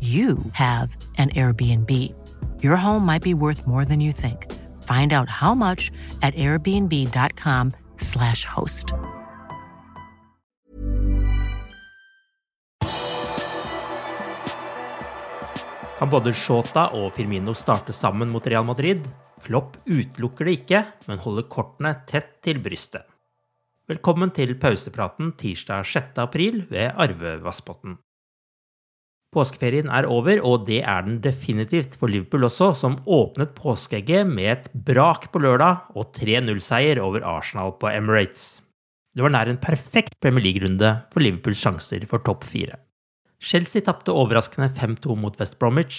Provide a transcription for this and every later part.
you have an Airbnb. Your home might be worth more than you think. Find out how much at airbnb.com/slash host. Kan både Shota og Firmino starte sammen mot Real Madrid? Klopp utelukker det ikke, men holder kortene tett til brystet. Velkommen til pausepraten tirsdag 6. april ved Arve Vassbotn. Påskeferien er over, og det er den definitivt for Liverpool også, som åpnet påskeegget med et brak på lørdag og 3-0-seier over Arsenal på Emirates. Det var nær en perfekt Premier League-runde for Liverpools sjanser for topp fire. Chelsea tapte overraskende 5-2 mot West Bromwich.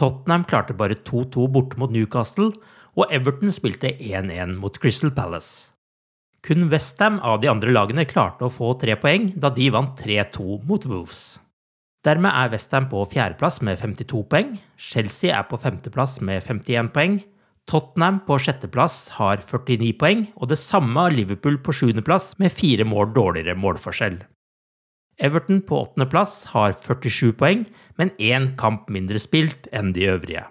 Tottenham klarte bare 2-2 borte mot Newcastle, og Everton spilte 1-1 mot Crystal Palace. Kun Westham av de andre lagene klarte å få tre poeng da de vant 3-2 mot Wolves. Dermed er Westham på fjerdeplass med 52 poeng, Chelsea er på femteplass med 51 poeng, Tottenham på sjetteplass har 49 poeng, og det samme har Liverpool på sjuendeplass med fire mål dårligere målforskjell. Everton på åttendeplass har 47 poeng, men én kamp mindre spilt enn de øvrige.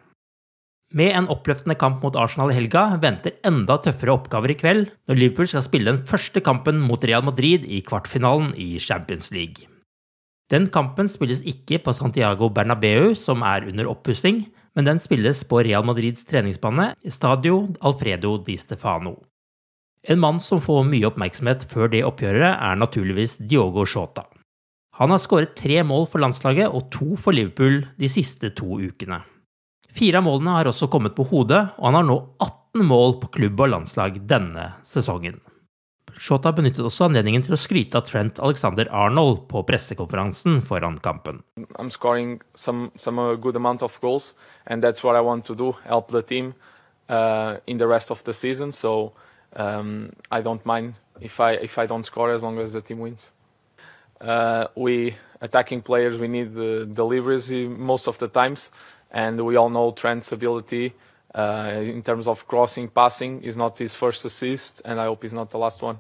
Med en oppløftende kamp mot Arsenal i helga venter enda tøffere oppgaver i kveld, når Liverpool skal spille den første kampen mot Real Madrid i kvartfinalen i Champions League. Den kampen spilles ikke på Santiago Bernabeu, som er under oppussing, men den spilles på Real Madrids treningsbane, Stadio Alfredo di Stefano. En mann som får mye oppmerksomhet før det oppgjøret, er naturligvis Diogo Shota. Han har skåret tre mål for landslaget og to for Liverpool de siste to ukene. Fire av målene har også kommet på hodet, og han har nå 18 mål på klubb og landslag denne sesongen. Shota benyttet også anledningen til å skryte av Trent Alexander Arnold på pressekonferansen foran kampen. Some some of goals, do. Uh, in the rest of the season. So um, I don't mind if I if I don't score as long as the team wins. Uh, we attacking players. We need the deliveries most of the times, and we all know Trent's ability. Uh, in terms of crossing, passing, is not his first assist, and I hope it's not the last one.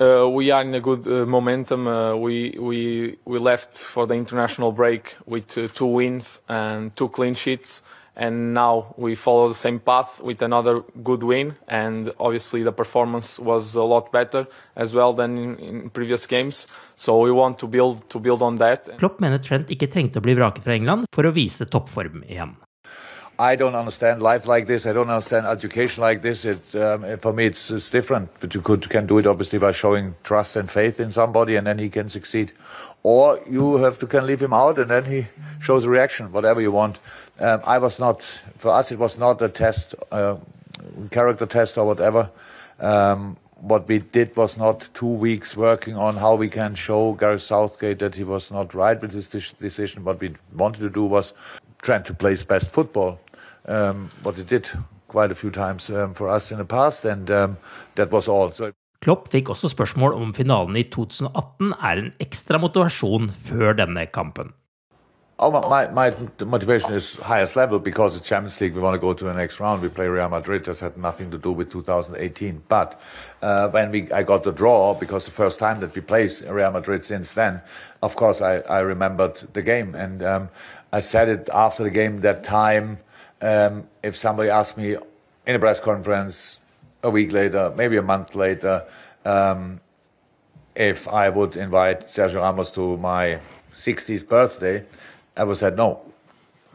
Uh, we are in a good uh, momentum. Uh, we we we left for the international break with uh, two wins and two clean sheets, and now we follow the same path with another good win. And obviously, the performance was a lot better as well than in, in previous games. So we want to build to build on that. Klopp mener Trent ikke trengte å bli vraket fra England for å vise toppform igjen. I don't understand life like this. I don't understand education like this. It um, for me, it's, it's different. But you could can do it obviously by showing trust and faith in somebody, and then he can succeed. Or you have to can leave him out, and then he shows a reaction, whatever you want. Um, I was not for us. It was not a test, uh, character test or whatever. Um, what we did was not two weeks working on how we can show Gareth Southgate that he was not right with his decision. What we wanted to do was trying to play his best football um, what he did quite a few times um, for us in the past, and um, that was all. So Klopp fikk også spørsmål om finalen i 2018 er en ekstra motivasjon før denne kampen. Oh, my, my motivation is highest level because it's Champions League. We want to go to the next round. We play Real Madrid. This had nothing to do with 2018. But uh, when we, I got the draw, because the first time that we played Real Madrid since then, of course, I, I remembered the game. And um, I said it after the game that time. Um, if somebody asked me in a press conference a week later, maybe a month later, um, if I would invite Sergio Ramos to my 60th birthday, I would say no.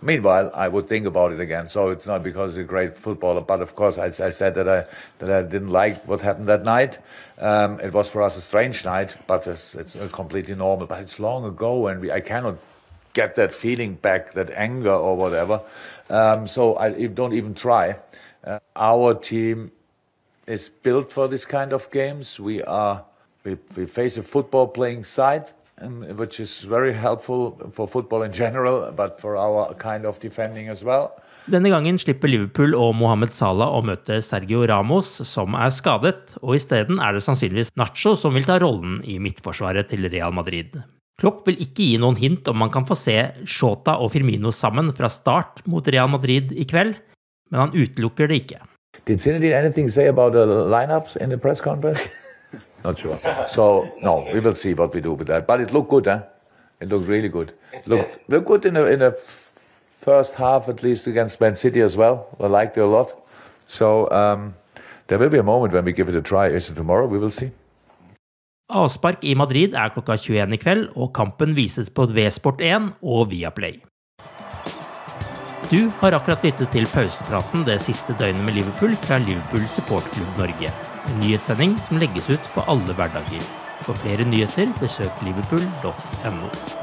Meanwhile, I would think about it again. So it's not because he's a great footballer, but of course, I, I said that I that I didn't like what happened that night. Um, it was for us a strange night, but it's, it's completely normal. But it's long ago, and we, I cannot get that feeling back, that anger or whatever. Um, so I don't even try. Uh, our team is built for this kind of games. We are we, we face a football playing side and, which is very helpful for football in general, but for our kind of defending as well. Denne gangen slipper Liverpool og Mohammed Salah å møte Sergio Ramos, som er skadet, og isteden er det sannsynligvis Nacho som vil ta rollen i midtforsvaret til Real Madrid. Klopp vil ikke gi noen hint om man kan få se Shota og Firmino sammen fra start mot Real Madrid i kveld, men han utelukker det ikke. Did Zinedine anything say about the lineups in the press conference? Not sure. So no, we will see what we do with that. But it looked good, huh? It looked really good. Looked looked good in the in the first half at least against Man City as well. I liked it a lot. So um, there will be a moment when we give it a try. Is it tomorrow? We will see. Avspark i Madrid er klokka 21 i kveld, og kampen vises på V-Sport1 og Viaplay. Du har akkurat lyttet til pausepraten det siste døgnet med Liverpool fra Liverpool Supportklubb Norge. En nyhetssending som legges ut på alle hverdager. For flere nyheter, besøk liverpool.no.